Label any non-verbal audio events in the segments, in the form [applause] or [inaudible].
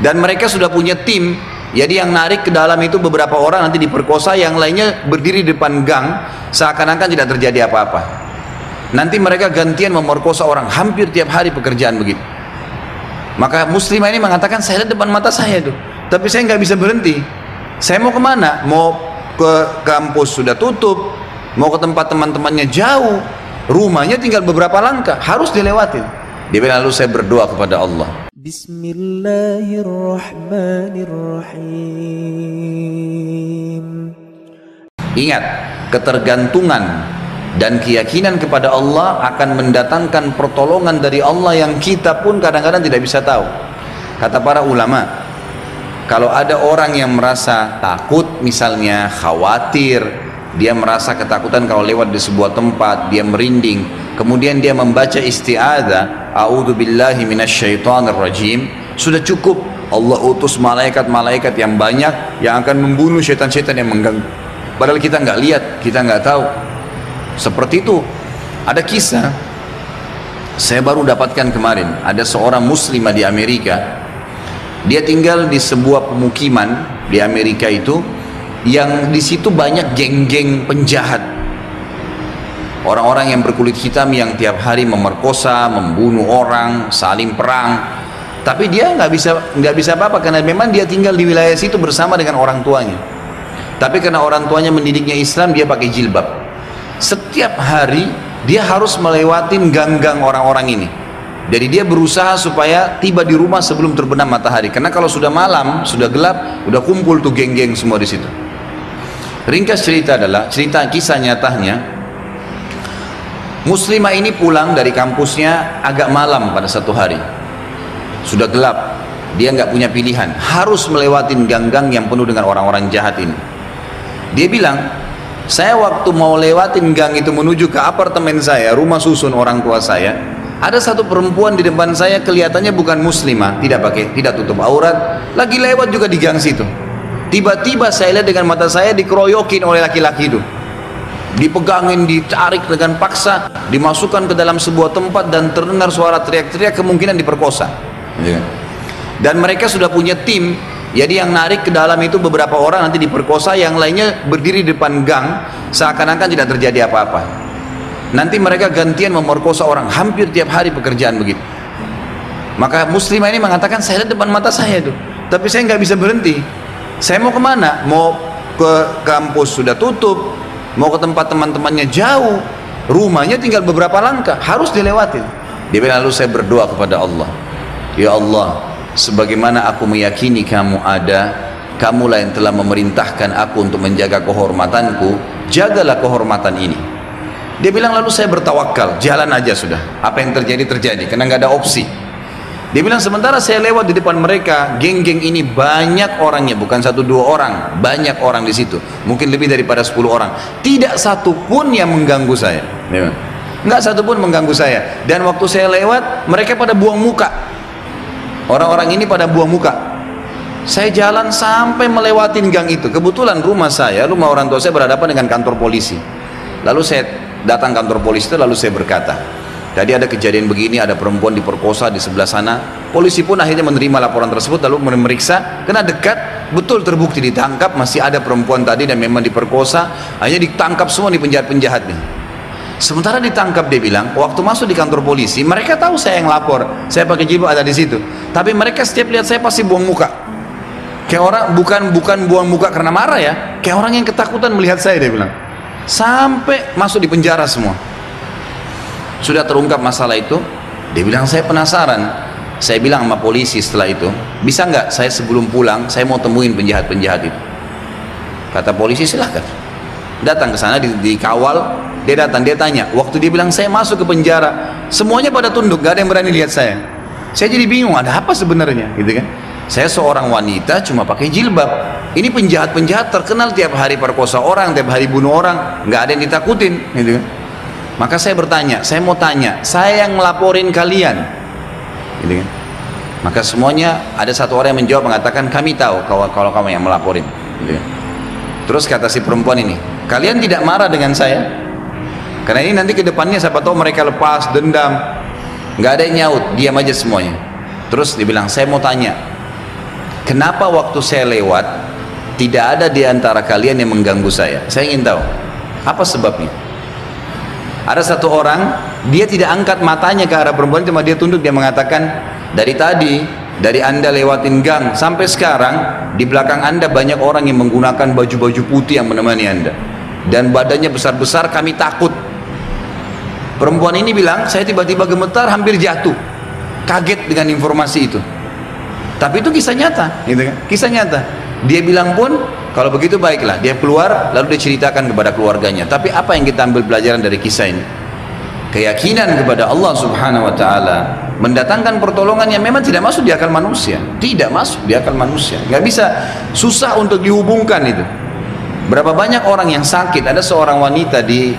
Dan mereka sudah punya tim, jadi yang narik ke dalam itu beberapa orang nanti diperkosa, yang lainnya berdiri di depan gang, seakan-akan tidak terjadi apa-apa. Nanti mereka gantian memerkosa orang, hampir tiap hari pekerjaan begitu. Maka muslimah ini mengatakan, saya lihat depan mata saya tuh, tapi saya nggak bisa berhenti. Saya mau ke mana? Mau ke kampus sudah tutup, mau ke tempat teman-temannya jauh, rumahnya tinggal beberapa langkah, harus dilewatin. Dia bilang lalu saya berdoa kepada Allah. Bismillahirrahmanirrahim. Ingat, ketergantungan dan keyakinan kepada Allah akan mendatangkan pertolongan dari Allah yang kita pun kadang-kadang tidak bisa tahu. Kata para ulama, kalau ada orang yang merasa takut misalnya khawatir, dia merasa ketakutan kalau lewat di sebuah tempat, dia merinding, kemudian dia membaca isti'adzah, a'udzu billahi minasyaitonir rajim, sudah cukup Allah utus malaikat-malaikat yang banyak yang akan membunuh syaitan-syaitan yang mengganggu. Padahal kita nggak lihat, kita nggak tahu. Seperti itu. Ada kisah saya baru dapatkan kemarin, ada seorang muslimah di Amerika. Dia tinggal di sebuah pemukiman di Amerika itu yang di situ banyak geng-geng penjahat. Orang-orang yang berkulit hitam yang tiap hari memerkosa, membunuh orang, saling perang. Tapi dia nggak bisa nggak bisa apa-apa karena memang dia tinggal di wilayah situ bersama dengan orang tuanya. Tapi karena orang tuanya mendidiknya Islam, dia pakai jilbab. Setiap hari dia harus melewati gang-gang orang-orang ini. Jadi dia berusaha supaya tiba di rumah sebelum terbenam matahari. Karena kalau sudah malam, sudah gelap, udah kumpul tuh geng-geng semua di situ. Ringkas cerita adalah cerita kisah nyatanya. Muslimah ini pulang dari kampusnya agak malam pada satu hari. Sudah gelap, dia nggak punya pilihan, harus melewati gang-gang yang penuh dengan orang-orang jahat ini. Dia bilang, saya waktu mau lewatin gang itu menuju ke apartemen saya, rumah susun orang tua saya, ada satu perempuan di depan saya kelihatannya bukan muslimah, tidak pakai, tidak tutup aurat, lagi lewat juga di gang situ. Tiba-tiba saya lihat dengan mata saya dikeroyokin oleh laki-laki itu. Dipegangin, ditarik dengan paksa, dimasukkan ke dalam sebuah tempat dan terdengar suara teriak-teriak kemungkinan diperkosa. Ya. Dan mereka sudah punya tim, jadi yang narik ke dalam itu beberapa orang nanti diperkosa, yang lainnya berdiri di depan gang, seakan-akan tidak terjadi apa-apa. Nanti mereka gantian memerkosa orang, hampir tiap hari pekerjaan begitu. Maka muslimah ini mengatakan, saya lihat depan mata saya tuh, tapi saya nggak bisa berhenti. Saya mau ke mana? Mau ke kampus sudah tutup, mau ke tempat teman-temannya jauh, rumahnya tinggal beberapa langkah, harus dilewatin. Dia bilang lalu saya berdoa kepada Allah, Ya Allah, sebagaimana aku meyakini kamu ada, kamulah yang telah memerintahkan aku untuk menjaga kehormatanku, jagalah kehormatan ini. Dia bilang lalu saya bertawakal, jalan aja sudah. Apa yang terjadi terjadi, karena nggak ada opsi. Dia bilang sementara saya lewat di depan mereka, geng-geng ini banyak orangnya, bukan satu dua orang, banyak orang di situ. Mungkin lebih daripada 10 orang. Tidak satu pun yang mengganggu saya. Dia bilang, Nggak satu pun mengganggu saya. Dan waktu saya lewat, mereka pada buang muka. Orang-orang ini pada buang muka. Saya jalan sampai melewatin gang itu. Kebetulan rumah saya, rumah orang tua saya berhadapan dengan kantor polisi. Lalu saya datang kantor polisi itu lalu saya berkata, Tadi ada kejadian begini, ada perempuan diperkosa di sebelah sana. Polisi pun akhirnya menerima laporan tersebut lalu memeriksa. Kena dekat, betul terbukti ditangkap masih ada perempuan tadi dan memang diperkosa. Akhirnya ditangkap semua di penjahat-penjahat nih. Sementara ditangkap dia bilang, waktu masuk di kantor polisi, mereka tahu saya yang lapor, saya pakai jilbab ada di situ. Tapi mereka setiap lihat saya pasti buang muka. Kayak orang bukan bukan buang muka karena marah ya, kayak orang yang ketakutan melihat saya dia bilang. Sampai masuk di penjara semua. Sudah terungkap masalah itu, dia bilang saya penasaran. Saya bilang sama polisi setelah itu, bisa nggak saya sebelum pulang saya mau temuin penjahat-penjahat itu. Kata polisi silahkan. Datang ke sana di, dikawal, dia datang, dia tanya. Waktu dia bilang saya masuk ke penjara, semuanya pada tunduk, gak ada yang berani lihat saya. Saya jadi bingung, ada apa sebenarnya, gitu kan? Saya seorang wanita cuma pakai jilbab. Ini penjahat-penjahat terkenal tiap hari perkosa orang, tiap hari bunuh orang, nggak ada yang ditakutin, gitu kan? Maka saya bertanya, saya mau tanya, saya yang melaporin kalian, gitu kan? Maka semuanya ada satu orang yang menjawab mengatakan kami tahu kalau kalau kamu yang melaporin, gitu kan? Terus kata si perempuan ini, kalian tidak marah dengan saya? Karena ini nanti ke depannya siapa tahu mereka lepas dendam. Nggak ada yang nyaut, diam aja semuanya. Terus dibilang, saya mau tanya, kenapa waktu saya lewat tidak ada di antara kalian yang mengganggu saya? Saya ingin tahu apa sebabnya. Ada satu orang, dia tidak angkat matanya ke arah perempuan, cuma dia tunduk, dia mengatakan, dari tadi, dari anda lewatin gang, sampai sekarang, di belakang anda banyak orang yang menggunakan baju-baju putih yang menemani anda. Dan badannya besar-besar, kami takut. Perempuan ini bilang, saya tiba-tiba gemetar, hampir jatuh. Kaget dengan informasi itu. Tapi itu kisah nyata, gitu kan? Kisah nyata. Dia bilang pun, kalau begitu baiklah, dia keluar lalu dia ceritakan kepada keluarganya. Tapi apa yang kita ambil pelajaran dari kisah ini? Keyakinan kepada Allah Subhanahu wa taala mendatangkan pertolongan yang memang tidak masuk di akal manusia. Tidak masuk di akal manusia. Nggak bisa susah untuk dihubungkan itu. Berapa banyak orang yang sakit? Ada seorang wanita di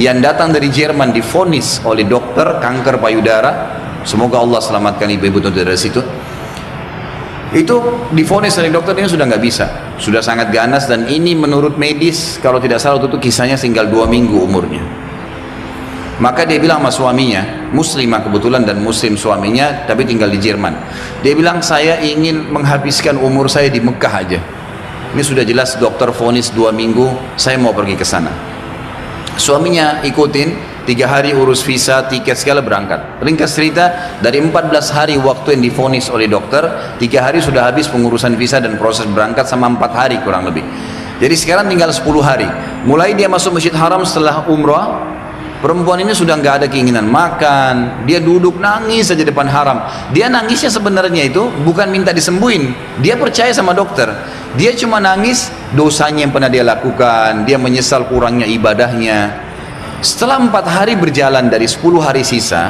yang datang dari Jerman difonis oleh dokter kanker payudara. Semoga Allah selamatkan ibu-ibu dari situ itu difonis dari dokter ini sudah nggak bisa sudah sangat ganas dan ini menurut medis kalau tidak salah itu kisahnya tinggal dua minggu umurnya. Maka dia bilang sama suaminya muslimah kebetulan dan muslim suaminya tapi tinggal di Jerman. Dia bilang saya ingin menghabiskan umur saya di Mekah aja. Ini sudah jelas dokter fonis dua minggu saya mau pergi ke sana. Suaminya ikutin tiga hari urus visa, tiket segala berangkat. Ringkas cerita, dari 14 hari waktu yang difonis oleh dokter, tiga hari sudah habis pengurusan visa dan proses berangkat sama empat hari kurang lebih. Jadi sekarang tinggal 10 hari. Mulai dia masuk masjid haram setelah umrah, perempuan ini sudah nggak ada keinginan makan, dia duduk nangis saja depan haram. Dia nangisnya sebenarnya itu bukan minta disembuhin, dia percaya sama dokter. Dia cuma nangis dosanya yang pernah dia lakukan, dia menyesal kurangnya ibadahnya, setelah empat hari berjalan dari sepuluh hari sisa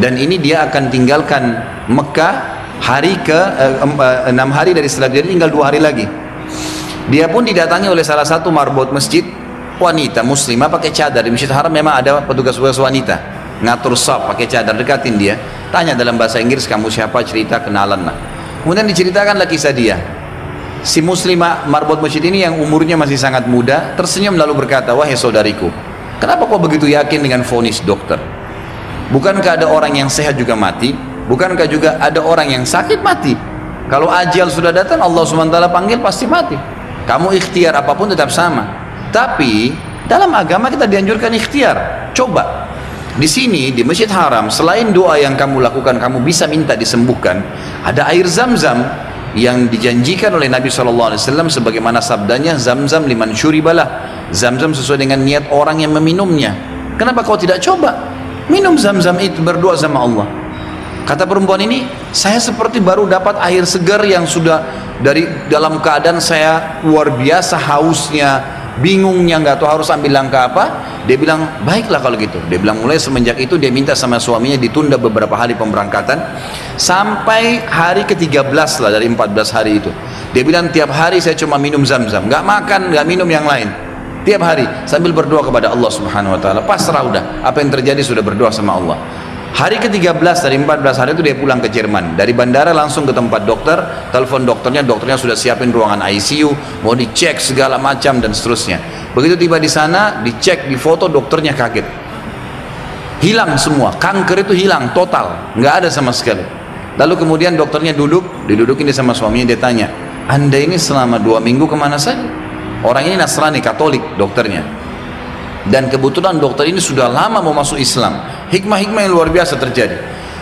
dan ini dia akan tinggalkan Mekah hari ke eh, eh, enam hari dari setelah jadi tinggal dua hari lagi. Dia pun didatangi oleh salah satu marbot masjid wanita muslimah pakai cadar? Di masjid haram memang ada petugas-petugas wanita. Ngatur saf pakai cadar dekatin dia. Tanya dalam bahasa Inggris kamu siapa? Cerita kenalan lah. Kemudian diceritakanlah kisah dia. Si muslimah marbot masjid ini yang umurnya masih sangat muda tersenyum lalu berkata wahai saudariku Kenapa kau begitu yakin dengan vonis dokter? Bukankah ada orang yang sehat juga mati? Bukankah juga ada orang yang sakit mati? Kalau ajal sudah datang Allah SWT panggil pasti mati. Kamu ikhtiar apa pun tetap sama. Tapi dalam agama kita dianjurkan ikhtiar. Coba di sini di Masjid Haram selain doa yang kamu lakukan kamu bisa minta disembuhkan, ada air zam-zam yang dijanjikan oleh Nabi SAW sebagaimana sabdanya zam-zam liman syuribalah Zam-zam sesuai dengan niat orang yang meminumnya. Kenapa kau tidak coba? Minum zam-zam itu berdoa sama Allah. Kata perempuan ini, saya seperti baru dapat air segar yang sudah dari dalam keadaan saya luar biasa hausnya, bingungnya nggak tahu harus ambil langkah apa. Dia bilang, baiklah kalau gitu. Dia bilang mulai semenjak itu dia minta sama suaminya ditunda beberapa hari pemberangkatan sampai hari ke-13 lah dari 14 hari itu. Dia bilang tiap hari saya cuma minum zam-zam, nggak makan, nggak minum yang lain tiap hari sambil berdoa kepada Allah Subhanahu wa taala. Pasrah udah, apa yang terjadi sudah berdoa sama Allah. Hari ke-13 dari 14 hari itu dia pulang ke Jerman. Dari bandara langsung ke tempat dokter, telepon dokternya, dokternya sudah siapin ruangan ICU, mau dicek segala macam dan seterusnya. Begitu tiba di sana, dicek di foto dokternya kaget. Hilang semua, kanker itu hilang total, nggak ada sama sekali. Lalu kemudian dokternya duduk, didudukin dia sama suaminya, dia tanya, anda ini selama dua minggu ke mana saja? Orang ini Nasrani, Katolik dokternya. Dan kebetulan dokter ini sudah lama mau masuk Islam. Hikmah-hikmah yang luar biasa terjadi.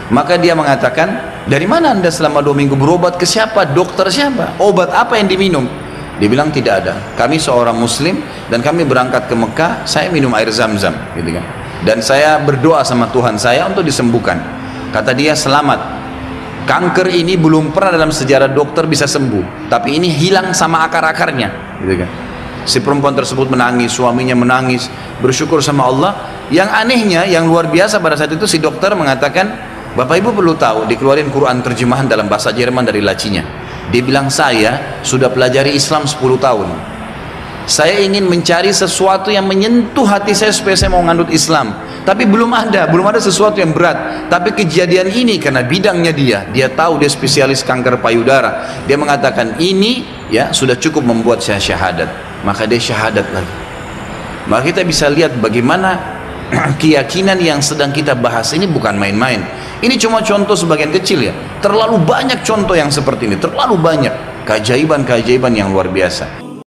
Maka dia mengatakan, dari mana anda selama dua minggu berobat ke siapa? Dokter siapa? Obat apa yang diminum? Dia bilang tidak ada. Kami seorang Muslim dan kami berangkat ke Mekah. Saya minum air zam-zam, gitu kan. Dan saya berdoa sama Tuhan saya untuk disembuhkan. Kata dia selamat. Kanker ini belum pernah dalam sejarah dokter bisa sembuh, tapi ini hilang sama akar-akarnya, gitu kan si perempuan tersebut menangis, suaminya menangis, bersyukur sama Allah. Yang anehnya, yang luar biasa pada saat itu si dokter mengatakan, Bapak Ibu perlu tahu, dikeluarin Quran terjemahan dalam bahasa Jerman dari lacinya. Dia bilang, saya sudah pelajari Islam 10 tahun. Saya ingin mencari sesuatu yang menyentuh hati saya supaya saya mau ngandut Islam. Tapi belum ada, belum ada sesuatu yang berat. Tapi kejadian ini karena bidangnya dia, dia tahu dia spesialis kanker payudara. Dia mengatakan ini ya sudah cukup membuat saya syahadat maka dia syahadat lagi. Maka kita bisa lihat bagaimana [clears throat] keyakinan yang sedang kita bahas ini bukan main-main. Ini cuma contoh sebagian kecil ya. Terlalu banyak contoh yang seperti ini. Terlalu banyak keajaiban-keajaiban yang luar biasa.